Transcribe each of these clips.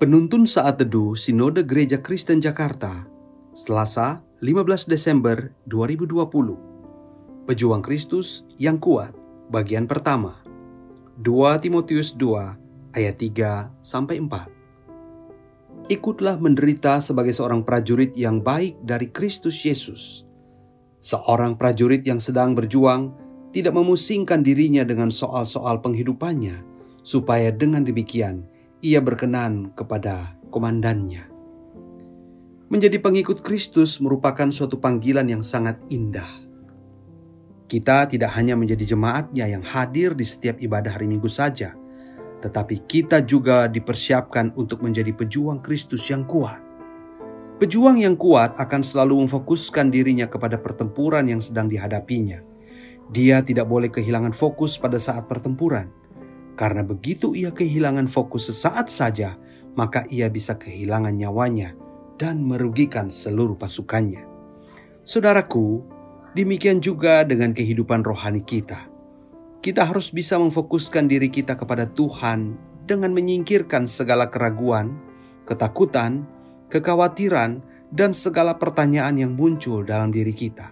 Penuntun Saat Teduh Sinode Gereja Kristen Jakarta, Selasa 15 Desember 2020. Pejuang Kristus yang kuat, bagian pertama. 2 Timotius 2 ayat 3 sampai 4. Ikutlah menderita sebagai seorang prajurit yang baik dari Kristus Yesus. Seorang prajurit yang sedang berjuang tidak memusingkan dirinya dengan soal-soal penghidupannya, supaya dengan demikian ia berkenan kepada komandannya. Menjadi pengikut Kristus merupakan suatu panggilan yang sangat indah. Kita tidak hanya menjadi jemaatnya yang hadir di setiap ibadah hari Minggu saja, tetapi kita juga dipersiapkan untuk menjadi pejuang Kristus yang kuat. Pejuang yang kuat akan selalu memfokuskan dirinya kepada pertempuran yang sedang dihadapinya. Dia tidak boleh kehilangan fokus pada saat pertempuran karena begitu ia kehilangan fokus sesaat saja, maka ia bisa kehilangan nyawanya dan merugikan seluruh pasukannya. Saudaraku, demikian juga dengan kehidupan rohani kita. Kita harus bisa memfokuskan diri kita kepada Tuhan dengan menyingkirkan segala keraguan, ketakutan, kekhawatiran, dan segala pertanyaan yang muncul dalam diri kita.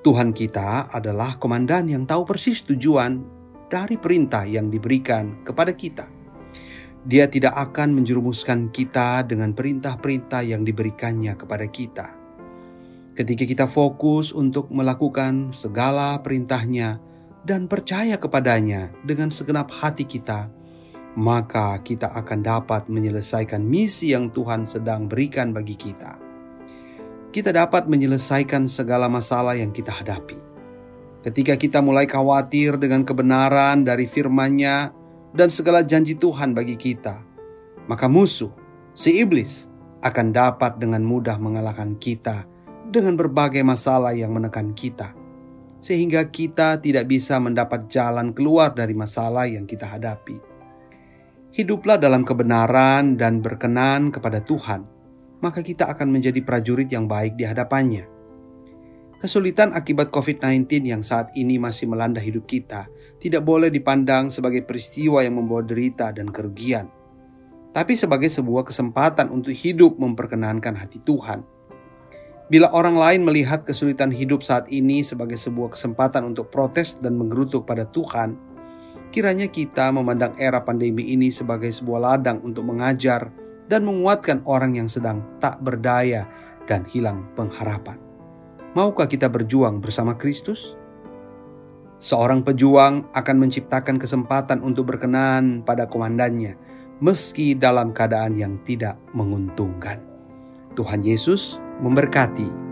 Tuhan kita adalah komandan yang tahu persis tujuan dari perintah yang diberikan kepada kita. Dia tidak akan menjerumuskan kita dengan perintah-perintah yang diberikannya kepada kita. Ketika kita fokus untuk melakukan segala perintahnya dan percaya kepadanya dengan segenap hati kita, maka kita akan dapat menyelesaikan misi yang Tuhan sedang berikan bagi kita. Kita dapat menyelesaikan segala masalah yang kita hadapi Ketika kita mulai khawatir dengan kebenaran dari firman-Nya dan segala janji Tuhan bagi kita, maka musuh, si iblis, akan dapat dengan mudah mengalahkan kita dengan berbagai masalah yang menekan kita, sehingga kita tidak bisa mendapat jalan keluar dari masalah yang kita hadapi. Hiduplah dalam kebenaran dan berkenan kepada Tuhan, maka kita akan menjadi prajurit yang baik di hadapannya Kesulitan akibat COVID-19 yang saat ini masih melanda hidup kita tidak boleh dipandang sebagai peristiwa yang membawa derita dan kerugian, tapi sebagai sebuah kesempatan untuk hidup memperkenankan hati Tuhan. Bila orang lain melihat kesulitan hidup saat ini sebagai sebuah kesempatan untuk protes dan menggerutuk pada Tuhan, kiranya kita memandang era pandemi ini sebagai sebuah ladang untuk mengajar dan menguatkan orang yang sedang tak berdaya dan hilang pengharapan. Maukah kita berjuang bersama Kristus? Seorang pejuang akan menciptakan kesempatan untuk berkenan pada komandannya, meski dalam keadaan yang tidak menguntungkan. Tuhan Yesus memberkati